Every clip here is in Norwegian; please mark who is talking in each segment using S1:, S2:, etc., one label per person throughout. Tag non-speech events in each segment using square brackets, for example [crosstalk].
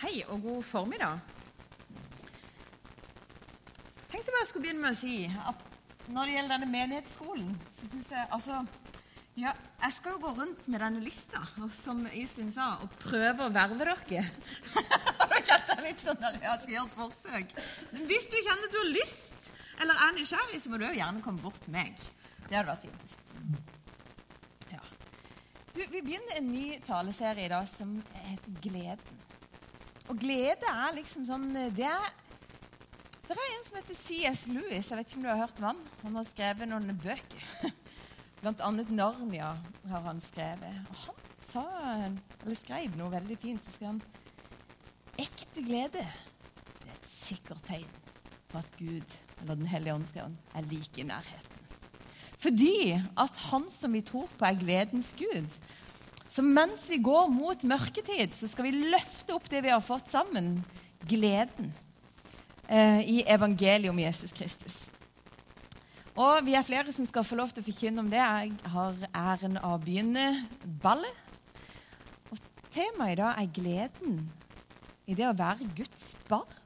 S1: Hei og god formiddag. tenkte bare jeg skulle begynne med å si at når det gjelder denne menighetsskolen, så syns jeg altså ja, Jeg skal jo gå rundt med denne lista som Iselin sa, og prøve å verve dere. [laughs] dere litt sånn der jeg skal gjøre et forsøk. Hvis du kjenner at du har lyst eller er nysgjerrig, så må du jo gjerne komme bort til meg. Det hadde vært fint. Ja. Du, vi begynner en ny taleserie i dag som heter Gleden. Og glede er liksom sånn Det er, det er en som heter C.S. Lewis. Jeg vet ikke om du har hørt om han? Han har skrevet noen bøker. [laughs] Blant annet 'Narnia' har han skrevet. Og han sa, eller skrev noe veldig fint. Så skrev han ekte glede det er et sikkert tegn på at Gud, eller Den hellige ånd, skrev han, er like i nærheten. Fordi at han som vi tror på, er gledens Gud. Så mens vi går mot mørketid, så skal vi løfte opp det vi har fått sammen gleden eh, i evangeliet om Jesus Kristus. Og vi er flere som skal få lov til å forkynne om det. Jeg har æren av å begynne ballet. Og temaet i dag er gleden i det å være Guds barn.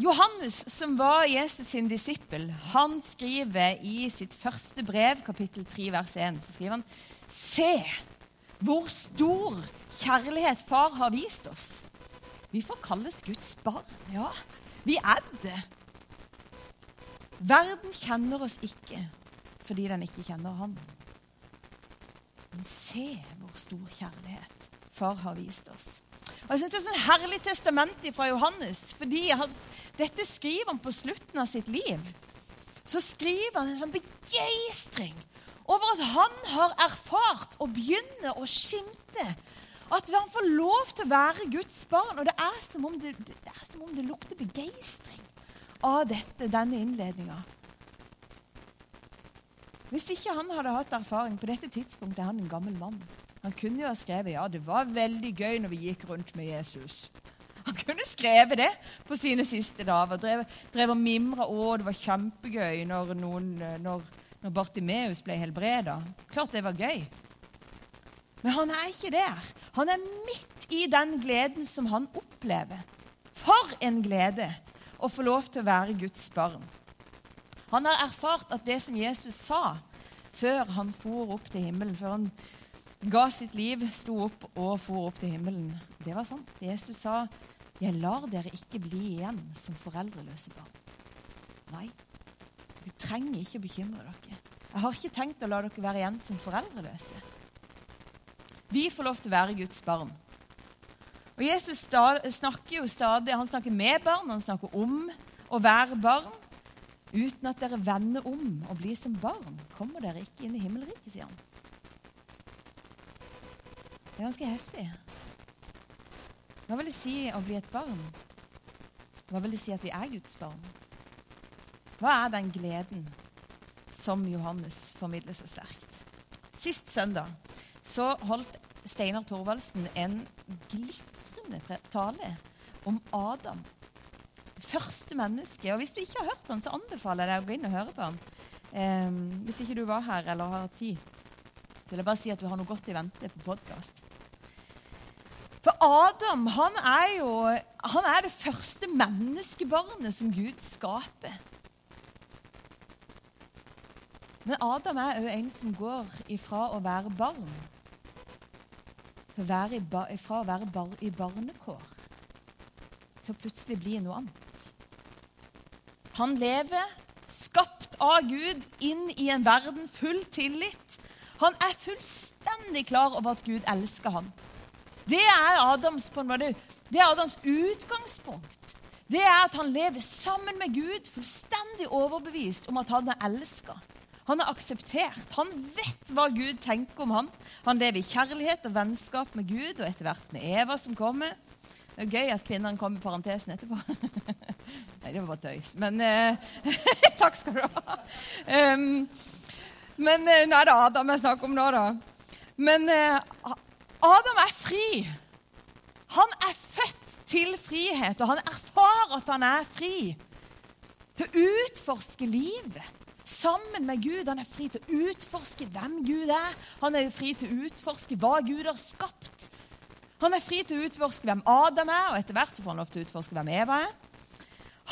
S1: Johannes, som var Jesus sin disippel, han skriver i sitt første brev, kapittel 3, vers 1, så skriver han Se hvor stor kjærlighet far har vist oss. Vi får kalles Guds barn. Ja, vi er det. Verden kjenner oss ikke fordi den ikke kjenner Han. Men se hvor stor kjærlighet far har vist oss. Og jeg synes Det er sånn herlig testament fra Johannes. fordi han, Dette skriver han på slutten av sitt liv. Så skriver han en sånn begeistring over at han har erfart og begynner å skimte at han får lov til å være Guds barn. Og det er som om det, det, som om det lukter begeistring av dette, denne innledninga. Hvis ikke han hadde hatt erfaring på dette tidspunktet, er han en gammel mann. Han kunne jo ha skrevet ja, det var veldig gøy når vi gikk rundt med Jesus. Han kunne skrevet det på sine siste dager. Drev, drev og mimra å, det var kjempegøy når, når, når Bartimeus ble helbreda. Klart det var gøy. Men han er ikke der. Han er midt i den gleden som han opplever. For en glede å få lov til å være Guds barn. Han har erfart at det som Jesus sa før han for opp til himmelen, før han ga sitt liv, sto opp og for opp til himmelen, det var sant. Jesus sa, 'Jeg lar dere ikke bli igjen som foreldreløse barn'. Nei, du trenger ikke å bekymre dere. Jeg har ikke tenkt å la dere være igjen som foreldreløse. Vi får lov til å være Guds barn. Og Jesus snakker jo stadig, han snakker med barn, han snakker om å være barn. Uten at dere vender om og blir som barn, kommer dere ikke inn i himmelriket, sier han. Det er ganske heftig. Hva vil det si å bli et barn? Hva vil det si at vi er Guds barn? Hva er den gleden som Johannes formidler så sterkt? Sist søndag så holdt Steinar Thorvaldsen en glitrende tale om Adam. Det første mennesket. Og hvis du ikke har hørt han, så anbefaler jeg deg å gå inn og høre på han. Eh, hvis ikke du var her eller har tid, så vil jeg bare si at du har noe godt i vente på podkast. For Adam han er jo han er det første menneskebarnet som Gud skaper. Men Adam er òg en som går ifra å være barn være i, fra å være bar, i barnekår til å plutselig bli noe annet. Han lever skapt av Gud inn i en verden full tillit. Han er fullstendig klar over at Gud elsker ham. Det er Adams, måte, det er Adams utgangspunkt. Det er at han lever sammen med Gud, fullstendig overbevist om at han er elska. Han er akseptert. Han vet hva Gud tenker om han. Han lever i kjærlighet og vennskap med Gud, og etter hvert med Eva som kommer. Det er gøy at kvinnene kom i parentesen etterpå. [laughs] Nei, det var bare tøys. Men eh, [laughs] Takk skal du ha. Um, men eh, nå er det Adam jeg snakker om nå, da. Men eh, Adam er fri. Han er født til frihet, og han erfarer at han er fri til å utforske livet sammen med Gud. Han er fri til å utforske hvem Gud er. Han er fri til å utforske hva Gud har skapt. Han er fri til å utforske hvem Adam er, og etter hvert så får han lov til å utforske hvem Eva er.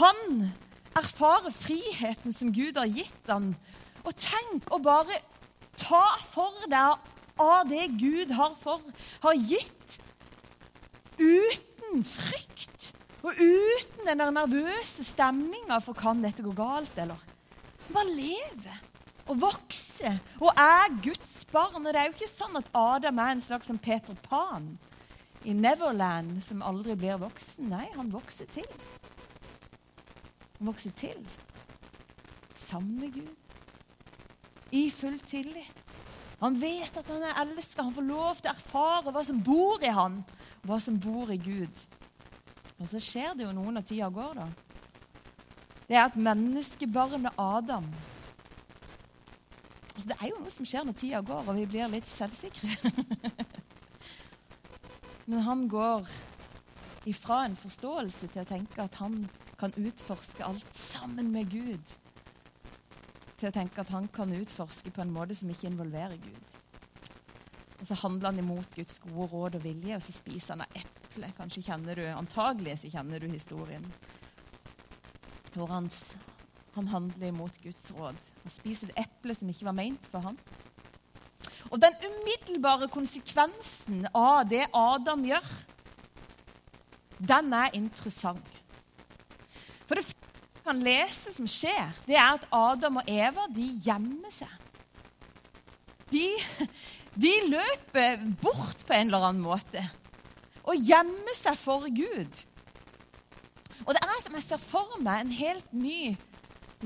S1: Han erfarer friheten som Gud har gitt ham. Og tenk å bare ta for deg av det Gud har, for, har gitt, uten frykt og uten den der nervøse stemninga for kan dette gå galt, eller? Bare leve og vokse og er Guds barn. Og det er jo ikke sånn at Adam er en slags som Peter Pan i Neverland som aldri blir voksen. Nei, han vokser til. Han vokser til sammen med Gud. I full tillit. Han vet at han er elska. Han får lov til å erfare hva som bor i han, hva som bor i Gud. Og så skjer det jo noe når tida går, da. Det er at menneskebarnet Adam altså Det er jo noe som skjer når tida går, og vi blir litt selvsikre. [laughs] Men han går ifra en forståelse til å tenke at han kan utforske alt sammen med Gud, til å tenke at han kan utforske på en måte som ikke involverer Gud. Og Så handler han imot Guds gode råd og vilje, og så spiser han av eple. Kanskje kjenner du, Antagelig så kjenner du historien. Hvor han, han handler imot Guds råd. Han spiser et eple som ikke var meint for ham. Og den umiddelbare konsekvensen av det Adam gjør, den er interessant. For det kan lese som skjer, det er at Adam og Eva de gjemmer seg. De, de løper bort på en eller annen måte og gjemmer seg for Gud. Og det er som jeg ser for meg en helt ny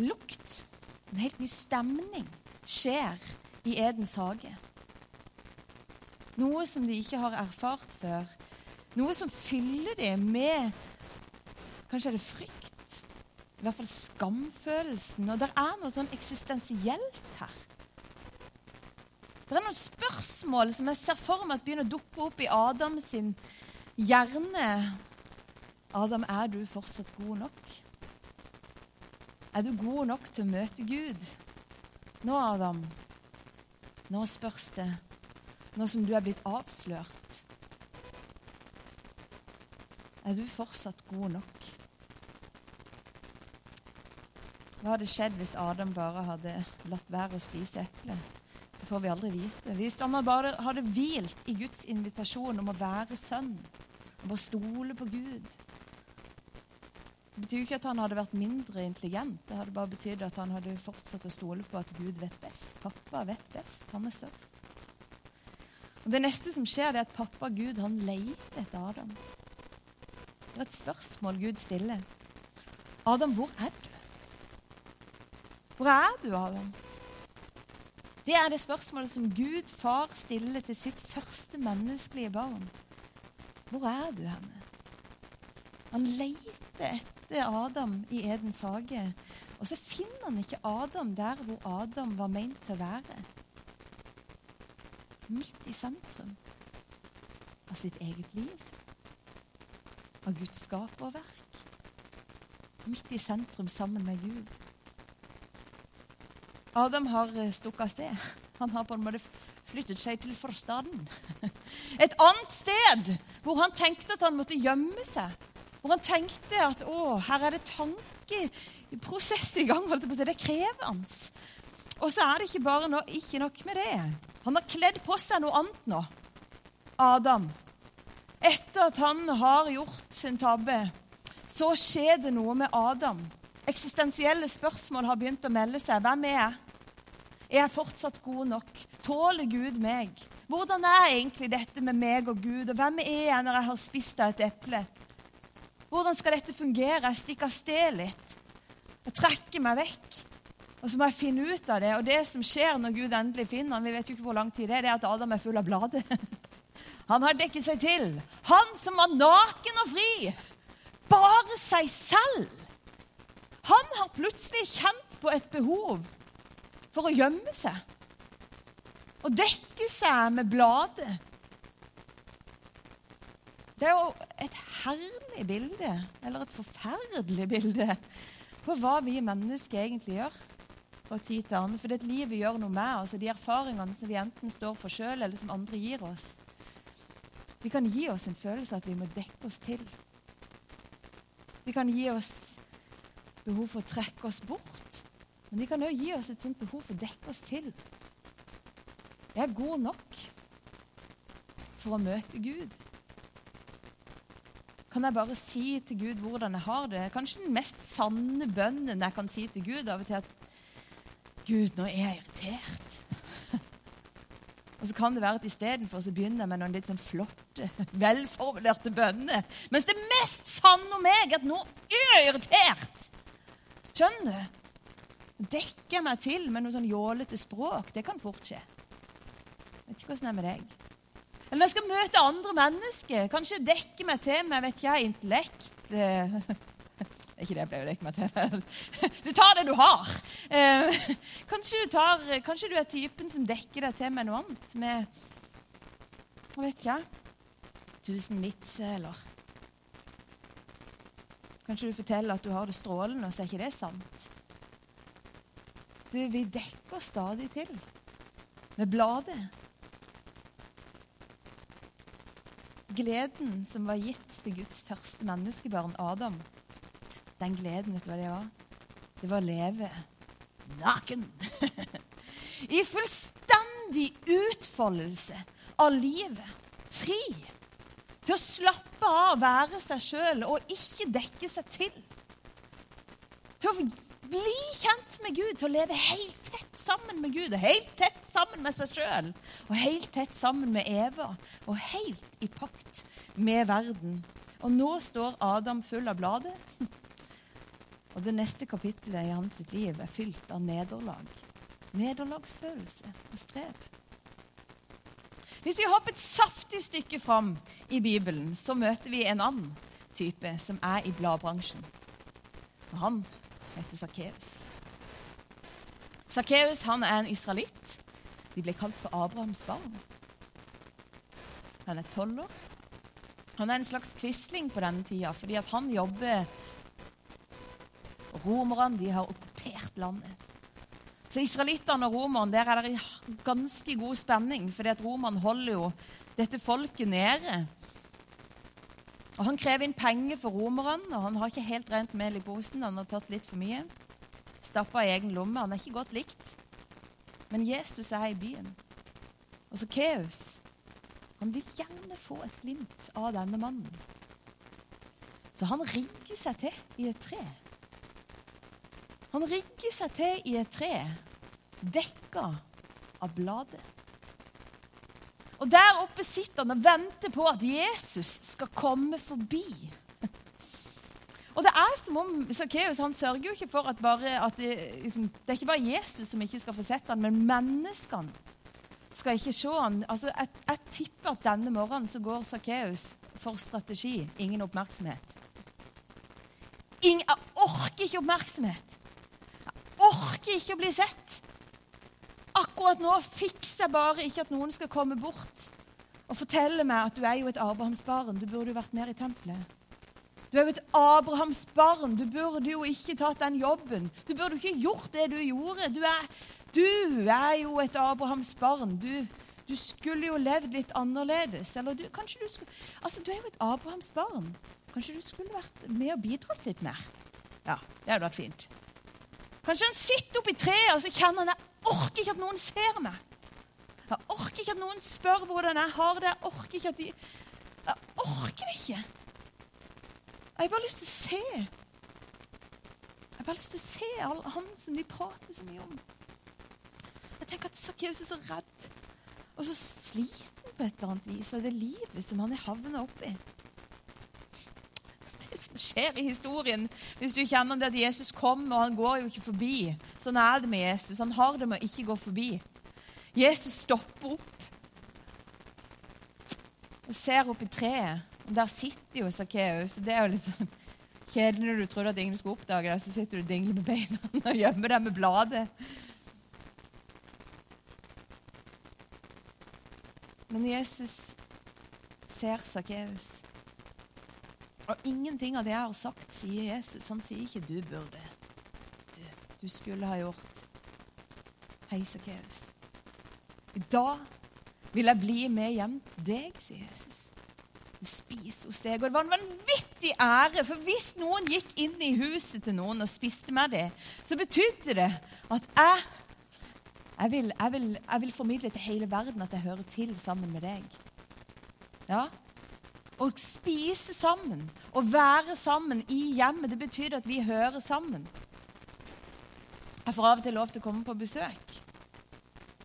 S1: lukt, en helt ny stemning, skjer i Edens hage. Noe som de ikke har erfart før. Noe som fyller dem med Kanskje er det frykt? I hvert fall skamfølelsen. Og det er noe sånn eksistensielt her. Det er noen spørsmål som jeg ser for meg at begynner å dukke opp i Adam sin hjerne. Adam, er du fortsatt god nok? Er du god nok til å møte Gud? Nå, Adam, nå spørs det nå som du er blitt avslørt? Er du fortsatt god nok? Hva hadde skjedd hvis Adam bare hadde latt være å spise eplet? Det får vi aldri vite. Hvis han bare hadde hvilt i Guds invitasjon om å være sønn, om å stole på Gud Det betyr ikke at han hadde vært mindre intelligent. Det hadde bare betydd at han hadde fortsatt å stole på at Gud vet best. Pappa vet best. Han er størst. Og Det neste som skjer, det er at pappa Gud han leter etter Adam. Det er et spørsmål Gud stiller. Adam, hvor er du? Hvor er du, Adam? Det er det spørsmålet som Gud, far, stiller til sitt første menneskelige barn. Hvor er du henne? Han leter etter Adam i Edens hage. Og så finner han ikke Adam der hvor Adam var meint til å være midt i sentrum av sitt eget liv, av Guds skaperverk. Midt i sentrum sammen med Gud. Adam har eh, stukket av sted. Han har på en måte flyttet seg til forstaden. [laughs] Et annet sted hvor han tenkte at han måtte gjemme seg. Hvor han tenkte at å, her er det tankeprosess i gang. holdt på Det er krevende. Og så er det ikke bare no, ikke nok med det. Han har kledd på seg noe annet nå, Adam. Etter at han har gjort sin tabbe, så skjer det noe med Adam. Eksistensielle spørsmål har begynt å melde seg. Hvem er jeg? Er jeg fortsatt god nok? Tåler Gud meg? Hvordan er egentlig dette med meg og Gud? Og hvem er jeg når jeg har spist av et eple? Hvordan skal dette fungere? Jeg stikker av sted litt. Jeg trekker meg vekk. Og så må jeg finne ut av det. Og det som skjer når Gud endelig finner han, vi vet jo ikke hvor lang tid det er, det er at Adam er full av blader. [laughs] Han har dekket seg til. Han som var naken og fri. Bare seg selv. Han har plutselig kjent på et behov for å gjemme seg. Og dekke seg med bladet. Det er jo et herlig bilde, eller et forferdelig bilde, på hva vi mennesker egentlig gjør fra tid til annen. For det livet gjør noe med oss, og de erfaringene som vi enten står for sjøl, eller som andre gir oss, De kan gi oss en følelse av at vi må dekke oss til. De kan gi oss behov for å trekke oss bort. Men de kan òg gi oss et sånt behov for å dekke oss til. Jeg er god nok for å møte Gud. Kan jeg bare si til Gud hvordan jeg har det? Kanskje den mest sanne bønnen jeg kan si til Gud av og til, at Gud, nå er jeg irritert. [laughs] Og så kan det være at istedenfor så begynner jeg med noen litt sånn flotte, [laughs] velformulerte bønner. Mens det mest sanne om meg er at nå er jeg irritert. Skjønner du? Dekker meg til med noe sånn jålete språk. Det kan fort skje. Vet ikke hvordan det er med deg. Eller når jeg skal møte andre mennesker, kanskje dekke meg til med vet jeg, intellekt. Eh, [laughs] ikke det jeg pleier å dekke meg til. Du tar det du har. Eh, kanskje, du tar, kanskje, du er typen som dekker deg til med noe annet. Med jeg vet jeg, tusen vitser, eller Kanskje du forteller at du har det strålende, så er ikke det sant. Du, vi dekker stadig til med bladet. Gleden som var gitt til Guds første menneskebarn, Adam, den gleden, vet du hva det var? Det var å leve naken. [laughs] I fullstendig utfoldelse av livet. Fri. Til å slappe av, være seg sjøl og ikke dekke seg til. Til å bli kjent med Gud, til å leve helt tett sammen med Gud. Og helt tett sammen med seg sjøl. Og helt tett sammen med Eva. Og helt i pakt med verden. Og nå står Adam full av bladet. Og det neste kapittelet i hans liv er fylt av nederlag. Nederlagsfølelse og strev. Hvis vi hopper et saftig stykke fram i Bibelen, så møter vi en annen type som er i bladbransjen. Og han heter Sakkeus. Sakkeus er en israelitt. De ble kalt for Abrahams barn. Han er tolv år. Han er en slags quisling på denne tida, fordi han jobber Romerne har okkupert landet. Så israelittene og romerne der er det ganske god spenning, fordi at romerne holder jo dette folket nede. Og Han krever inn penger for romerne, og han har ikke helt rent mel i posen. Han har tatt litt for mye. Stappa i egen lomme. Han er ikke godt likt. Men Jesus er i byen. Og så Keus. Han vil gjerne få et glimt av denne mannen. Så han rigger seg til i et tre. Han rigger seg til i et tre, dekka av bladet. Og Der oppe sitter han og venter på at Jesus skal komme forbi. [laughs] Og Det er som om Sakkeus sørger jo ikke for at, bare, at det, liksom, det, er ikke bare Jesus som ikke skal få sett han, men menneskene skal ikke se han. Altså, jeg, jeg tipper at denne morgenen så går Sakkeus for strategi. Ingen oppmerksomhet. Ingen, jeg orker ikke oppmerksomhet Jeg orker ikke å bli sett. Akkurat nå fikser jeg bare ikke at noen skal komme bort og fortelle meg at du er jo et Abrahamsbarn. Du burde jo vært mer i tempelet. Du er jo et Abrahamsbarn. Du burde jo ikke tatt den jobben. Du burde jo ikke gjort det du gjorde. Du er, du er jo et Abrahamsbarn. Du, du skulle jo levd litt annerledes. Eller du, kanskje du skulle Altså, du er jo et Abrahamsbarn. Kanskje du skulle vært med og bidratt litt mer? Ja, det hadde vært fint. Kanskje han sitter oppi treet og så kjenner han jeg orker ikke at noen ser meg. Jeg orker ikke at noen spør hvordan jeg har det. Jeg orker ikke at de Jeg orker det ikke. Jeg har bare lyst til å se. Jeg har bare lyst til å se all, han som de prater så mye om. Jeg tenker at Sakkeus er så redd og så sliten på et eller annet vis av det livet som han er havna oppi skjer i historien. Hvis du kjenner det at Jesus kommer, og han går jo ikke forbi. Sånn er det med Jesus. Han har det med å ikke gå forbi. Jesus stopper opp og ser opp i treet. Og Der sitter jo Sakkeus. Det er jo litt sånn kjedelig når du trodde at ingen skulle oppdage deg, Så sitter du og dingler med beina [laughs] og gjemmer deg med bladet. Men Jesus ser Sakkeus. Og ingenting av det jeg har sagt, sier Jesus. Han sier ikke 'du burde'. Du, du skulle ha gjort. Hei, Sakkeus. I dag vil jeg bli med hjem til deg, sier Jesus. Spis hos deg. Og det var en vanvittig ære, for hvis noen gikk inn i huset til noen og spiste med dem, så betydde det at jeg, jeg, vil, jeg, vil, jeg vil formidle til hele verden at jeg hører til sammen med deg. Ja, å spise sammen, å være sammen i hjemmet, det betyr at vi hører sammen. Jeg får av og til lov til å komme på besøk.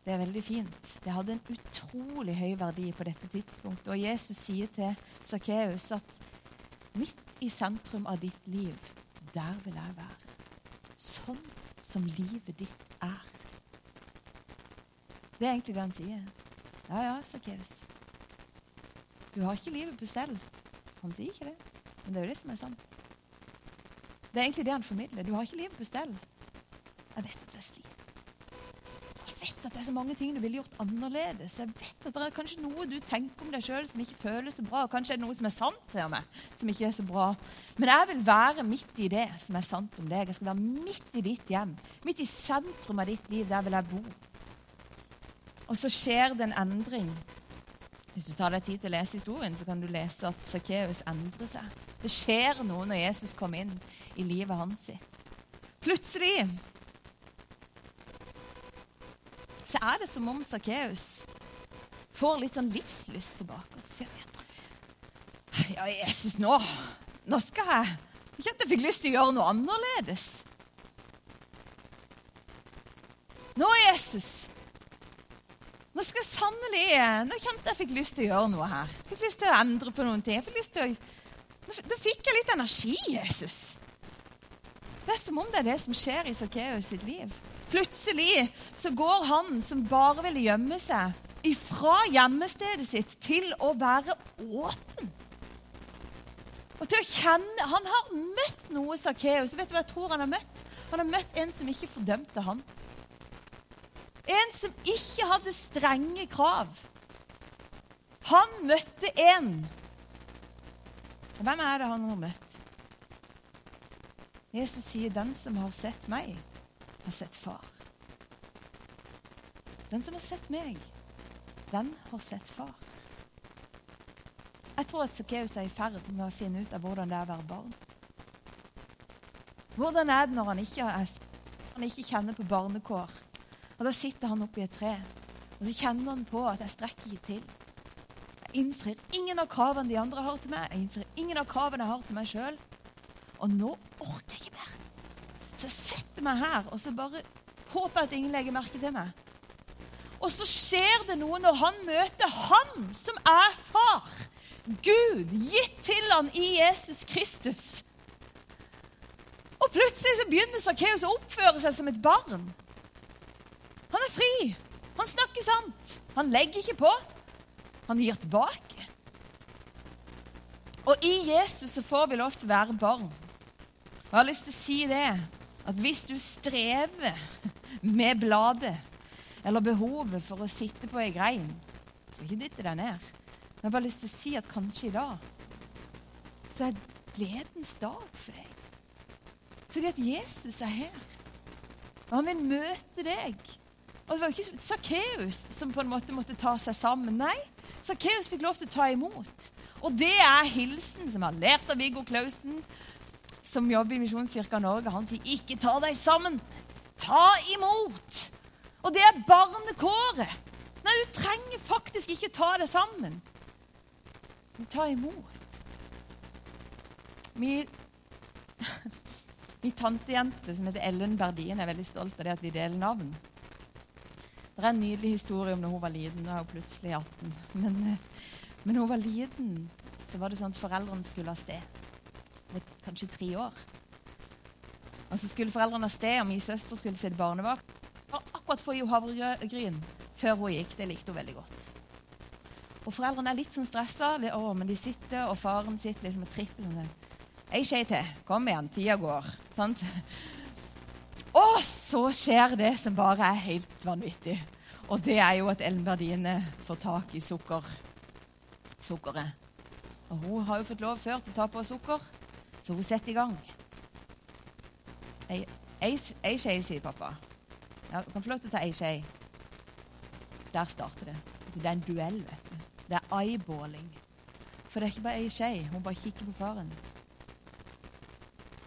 S1: Det er veldig fint. Det hadde en utrolig høy verdi på dette tidspunktet. Og Jesus sier til Sakkeus at midt i sentrum av ditt liv, der vil jeg være. Sånn som livet ditt er. Det er egentlig det han sier. Ja, ja, Sakkeus. Du har ikke livet på stell. Han sier ikke det, men det er jo det som er sant. Det er egentlig det han formidler. Du har ikke livet på stell. Jeg vet at det er slit. Jeg vet at det er så mange ting du ville gjort annerledes. Jeg vet at det er kanskje noe du tenker om deg sjøl som ikke føles så bra. Kanskje er det noe som er sant til meg, som ikke er så bra. Men jeg vil være midt i det som er sant om deg. Jeg skal være midt i ditt hjem. Midt i sentrum av ditt liv. Der vil jeg bo. Og så skjer det en endring hvis du tar deg tid til å lese historien, så kan du lese at Sakkeus endrer seg. Det skjer noe når Jesus kommer inn i livet hans. Plutselig så er det som om Sakkeus får litt sånn livslyst tilbake. Og så sier han Ja, Jesus, nå, nå skal jeg Ikke at jeg fikk lyst til å gjøre noe annerledes. Nå, Jesus, nå skal jeg sannelig Nå kjente jeg fikk lyst til å gjøre noe her. Fikk lyst til å endre på noen ting. Jeg fikk lyst til å, da fikk jeg litt energi, Jesus. Det er som om det er det som skjer i Sakkeus sitt liv. Plutselig så går han som bare ville gjemme seg, ifra gjemmestedet sitt til å være åpen. Og til å kjenne, Han har møtt noe, Sakkeus. Vet du hva jeg tror han har møtt? Han har møtt en som ikke fordømte han. En som ikke hadde strenge krav. Han møtte en. Hvem er det han har møtt? Jesus sier, 'Den som har sett meg, har sett far'. Den som har sett meg, den har sett far. Jeg tror at Sakkeus er i ferd med å finne ut av hvordan det er å være barn. Hvordan er det når han ikke, er, han ikke kjenner på barnekår? Og Da sitter han oppi et tre, og så kjenner han på at jeg strekker ikke til. Jeg innfrir ingen av kravene de andre har til meg. Jeg innfrir ingen av kravene jeg har til meg sjøl. Og nå orker jeg ikke mer. Så jeg setter meg her og så bare håper at ingen legger merke til meg. Og så skjer det noe når han møter han som er far. Gud gitt til han i Jesus Kristus. Og plutselig så begynner Sakkeus å oppføre seg som et barn. Han er fri. Han snakker sant. Han legger ikke på. Han gir tilbake. Og i Jesus så får vi lov til å være barn. Jeg har lyst til å si det, at hvis du strever med bladet eller behovet for å sitte på ei grein, så ikke dytt deg ned. Men jeg har bare lyst til å si at kanskje i dag så er gledens dag for deg. Fordi at Jesus er her. Og han vil møte deg. Og Det var ikke Sakkeus som på en måte måtte ta seg sammen. Nei, Sakkeus fikk lov til å ta imot. Og det er hilsen som jeg har lært av Viggo Klausen, som jobber i Misjonskirka Norge. Han sier 'ikke ta deg sammen'. Ta imot! Og det er barnekåret. Nei, du trenger faktisk ikke ta deg sammen. Du tar imot. Min, [laughs] min tantejente som heter Ellen Berdien, er veldig stolt av det at vi deler navn. Det er en nydelig historie om da hun var liten. Nå er hun plutselig 18. Men, eh, men hun var liten, så var det sånn at foreldrene skulle av sted. Med kanskje tre år. Og så skulle foreldrene av sted, og min søster skulle sitte barnevakt. Akkurat få i henne havregryn før hun gikk. Det likte hun veldig godt. Og foreldrene er litt sånn stressa, men de sitter, og faren sitter liksom og tripper sånn. Ei skje til. Kom igjen, tida går. Sant? Og så skjer det som bare er helt vanvittig. Og det er jo at Ellen Berdine får tak i sukker. sukkeret. Og hun har jo fått lov før til å ta på sukker, så hun setter i gang. Ei, ei, ei skje, sier pappa. Ja, du kan få lov til å ta ei skje. Der starter det. Det er en duell, vet du. Det er eyeballing. For det er ikke bare ei skje. Hun bare kikker på faren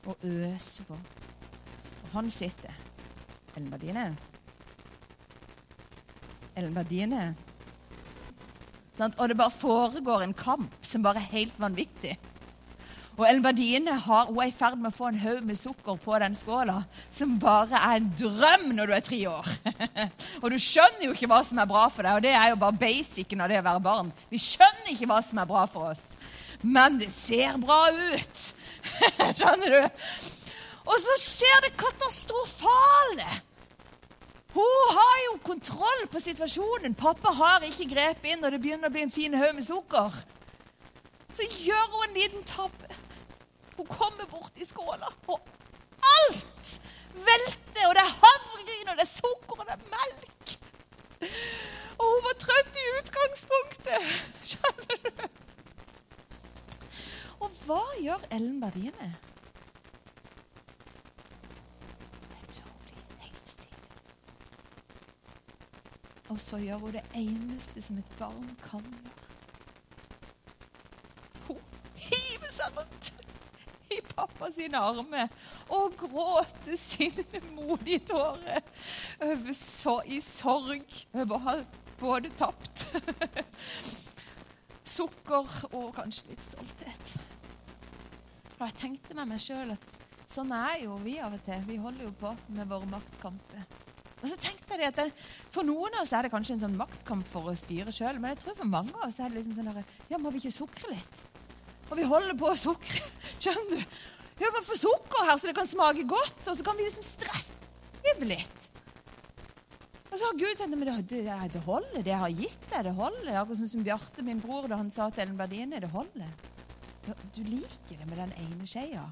S1: og øser på. Og han sitter. Bardine. Ellen Bardine. Og det bare foregår en kamp som bare er helt vanvittig. Og Ellen Bardine har, hun er i ferd med å få en haug med sukker på den skåla som bare er en drøm når du er tre år. [laughs] og du skjønner jo ikke hva som er bra for deg, og det er jo bare basicen av det å være barn. Vi skjønner ikke hva som er bra for oss, men det ser bra ut. [laughs] skjønner du? Og så skjer det katastrofale. Hun har jo kontroll på situasjonen. Pappa har ikke grepet inn, og det begynner å bli en fin haug med sukker. Så gjør hun en liten tabbe. Hun kommer bort i skåla, og alt velter. Og det er havregryn, og det er sukker, og det er melk. Og hun var trøtt i utgangspunktet. Skjønner du? Og hva gjør Ellen Bardine? Og så gjør hun det eneste som et barn kan gjøre. Hun hiver seg rundt i pappa sine armer og gråter sine modige tårer i sorg over både tapt sukker og kanskje litt stolthet. Og jeg tenkte med meg sjøl at sånn er jo vi av og til. Vi holder jo på med våre maktkamper. Og så tenkte jeg at det, For noen av oss er det kanskje en sånn maktkamp for å styre sjøl, men jeg tror for mange av oss er det liksom sånn der, Ja, må vi ikke sukre litt? Og vi holder på å sukre. [laughs] Skjønner du? Vi må få sukker her, så det kan smake godt. Og så kan vi liksom stresse litt. Og så har Gud tenkt men det, det, det holder, det jeg har gitt deg, det holder. Akkurat sånn som Bjarte, min bror, da han sa til Ellen Berdine, det holder. Du liker det med den ene skeia.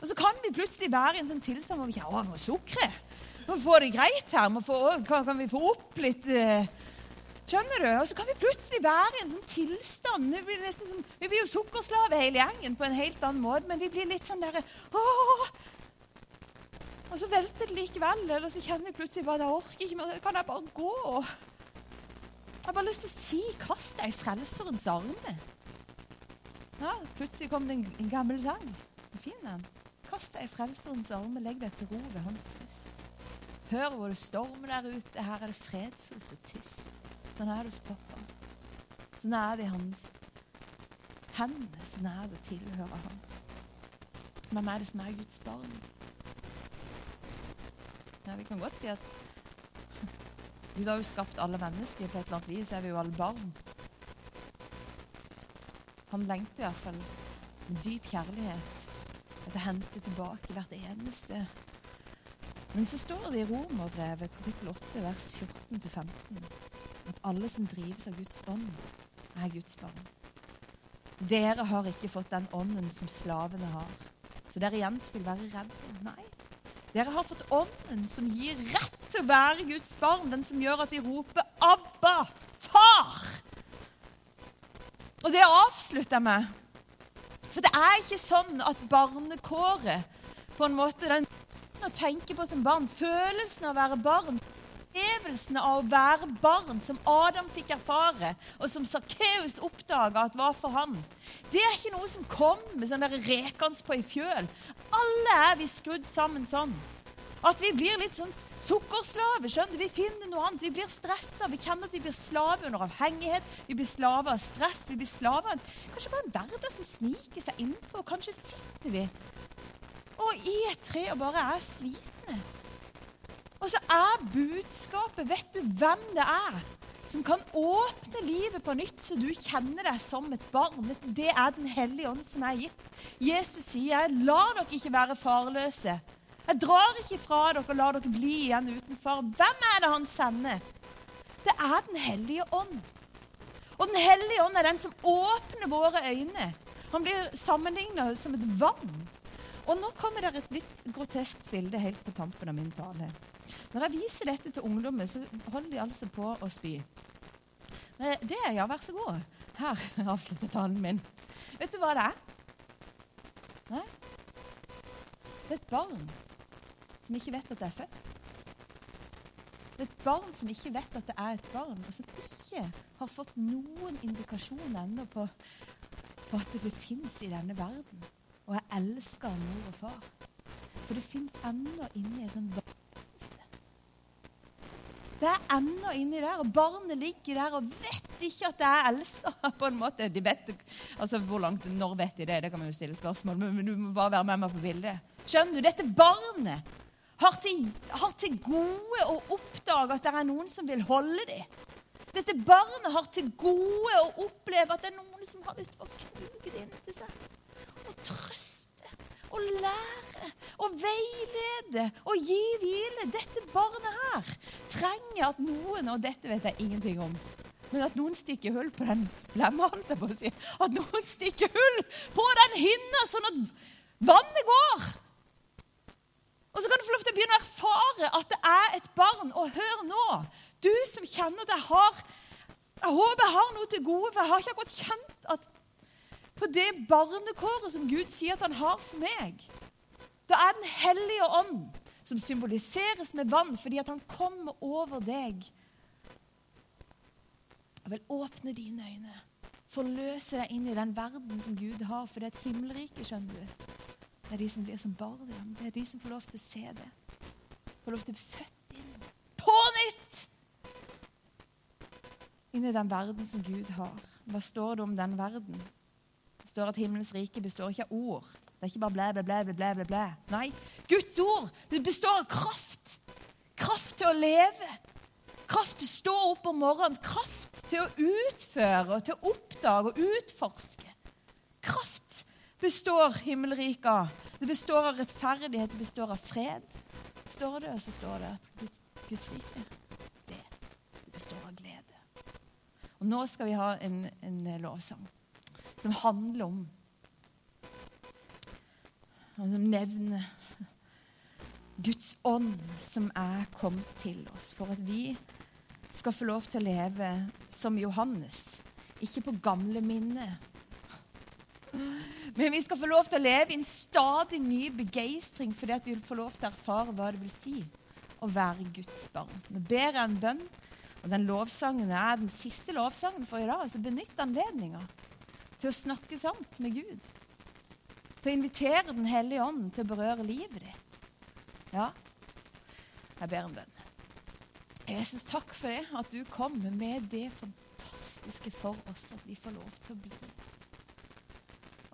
S1: Og så kan vi plutselig være i en sånn tilstand hvor vi ikke har noe sukre. Må få det greit her. Få, kan, kan, vi få opp litt uh, Skjønner du? Og så kan vi plutselig være i en sånn tilstand. Vi blir, sånn, vi blir jo sukkerslave hele gjengen på en helt annen måte, men vi blir litt sånn derre Og så velter det likevel, eller så kjenner vi plutselig bare jeg orker ikke mer. Kan jeg bare gå? Jeg har bare lyst til å si 'kast deg i Frelserens armer'. Ja, plutselig kom det en, en gammel sang. Fin den. Kast deg i Frelserens armer, legg deg til ro ved hans bryst. Hør hvor det stormer der ute. Her er det fredfullt og tyst. Sånn er det hos pappa. Sånn er det i hans hender. Sånn er det å tilhøre ham. Hvem er det som er Guds barn? Ja, vi kan godt si at [laughs] Gud har jo skapt alle mennesker. På et eller annet vis er vi jo alle barn. Han lengter fall med dyp kjærlighet etter å hente tilbake hvert eneste. Men så står det i Romerbrevet kapittel 8 vers 14-15 at alle som drives av Guds ånd, er Guds barn. Dere har ikke fått den ånden som slavene har, så dere igjen skulle være redde. Nei. Dere har fått ånden som gir rett til å være Guds barn, den som gjør at vi roper 'Abba, far'. Og det avslutter jeg med. For det er ikke sånn at barnekåret på en måte den å tenke på som barn, følelsen av å være barn opplevelsen av å være barn, som Adam fikk erfare, og som Sakkeus oppdaga at var for han, det er ikke noe som kommer sånn rekende på i fjøl. Alle er vi skrudd sammen sånn. At vi blir litt sånn sukkerslave. skjønner du? Vi finner noe annet. Vi blir stressa. Vi kjenner at vi blir slave under avhengighet. Vi blir slave av stress. Vi blir slave av kanskje bare en hverdag som sniker seg innpå. Kanskje sitter vi og i et tre og bare er slitne. Og så er budskapet Vet du hvem det er som kan åpne livet på nytt, så du kjenner deg som et barn? Det er Den hellige ånd som er gitt. Jesus sier, 'La dere ikke være farløse'. Jeg drar ikke fra dere og lar dere bli igjen utenfor. Hvem er det han sender? Det er Den hellige ånd. Og Den hellige ånd er den som åpner våre øyne. Han blir sammenlignet som et vann. Og nå kommer det et litt grotesk bilde helt på tampen av min tale. Når jeg viser dette til ungdommen, så holder de altså på å spy. Men det er ja, vær så god. Her [laughs] avslutter talen min. Vet du hva det er? Nei? Det er et barn som ikke vet at det er født. Det er et barn som ikke vet at det er et barn, og som ikke har fått noen indikasjon ennå på på at det fins i denne verden. Og jeg elsker mor og far. For det fins ennå inni en sånn varelse. Det er ennå inni der, og barnet ligger der og vet ikke at jeg elsker på en måte. De vet, altså hvor langt, Når vet de det? Det kan man jo stille spørsmål men du må bare være med meg på bildet. Skjønner du? Dette barnet har til, har til gode å oppdage at det er noen som vil holde dem. Dette barnet har til gode å oppleve at det er noen som har lyst til å knuge det inn til seg. Trøste og lære og veilede og gi hvile. Dette barnet her trenger at noen, og dette vet jeg ingenting om, men at noen stikker hull på den blemma, holdt jeg på å si. At noen stikker hull på den hinna, sånn at vannet går. Og så kan du få lov til å begynne å erfare at det er et barn. Og hør nå, du som kjenner at jeg har Jeg håper jeg har noe til gode, for jeg har ikke akkurat kjent at på det barnekåret som Gud sier at han har for meg. Da er Den hellige ånd, som symboliseres med vann fordi at han kommer over deg. Jeg vil åpne dine øyne, forløse deg inn i den verden som Gud har, for det er et himmelrike, skjønner du. Det er de som blir som barn. Det er de som får lov til å se det. Får lov til å bli født inn på nytt! Inn i den verden som Gud har. Hva står det om den verden? Står at himmelens rike består ikke av ord. Det er ikke bare blæ, blæ, blæ, blæ, blæ, blæ. Nei, Guds ord det består av kraft. Kraft til å leve. Kraft til å stå opp om morgenen. Kraft til å utføre og til å oppdage og utforske. Kraft består himmelriket av. Det består av rettferdighet, det består av fred. Står det, og så står det at Guds, Guds rike, det, det består av glede. Og nå skal vi ha en, en lovsang som handler om og Som nevner Guds ånd som er kommet til oss, for at vi skal få lov til å leve som Johannes. Ikke på gamle minner. Men vi skal få lov til å leve i en stadig ny begeistring fordi at vi vil få lov til å erfare hva det vil si å være Guds barn. Nå ber jeg en bønn og den lovsangen er den siste lovsangen for i dag. Så benytt anledninga til å snakke sant med Gud. Til å invitere Den hellige ånd til å berøre livet ditt. Ja, jeg ber en bønn. Jesus, takk for det, at du kom med det fantastiske for oss, at vi får lov til å bli.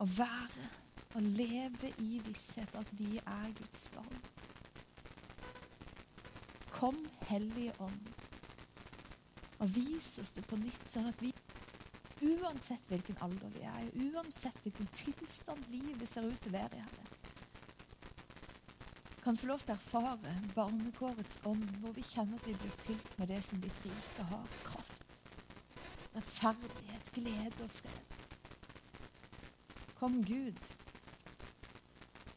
S1: Å være og leve i visshet at vi er Guds barn. Kom, Hellige Ånd og vis oss det på nytt, sånn at vi uansett hvilken alder vi er, uansett hvilken tilstand livet ser ut til å være i, Herre, kan få lov til å erfare barnekårets ånd, hvor vi kjenner at vi blir fylt med det som ditt rike har. Kraft, rettferdighet, glede og fred. Kom, Gud,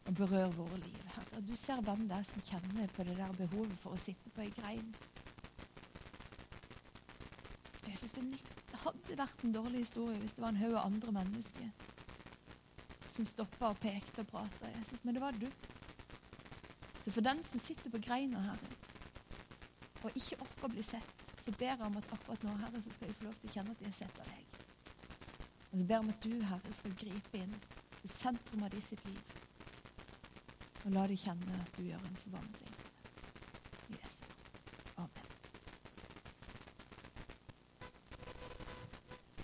S1: og berør våre liv, Herre. Du ser hvem det er som kjenner på det der behovet for å sitte på ei grein jeg synes det, det hadde vært en dårlig historie hvis det var en haug av andre mennesker som stoppa og pekte og prata. Men det var du. Så for den som sitter på greina, Herre, og ikke orker å bli sett, så ber jeg om at akkurat nå, Herre, så skal de få lov til å kjenne at de har sett av deg. Og så ber jeg om at du, Herre, skal gripe inn i sentrum av de sitt liv. Og la de kjenne at du gjør en forvandling.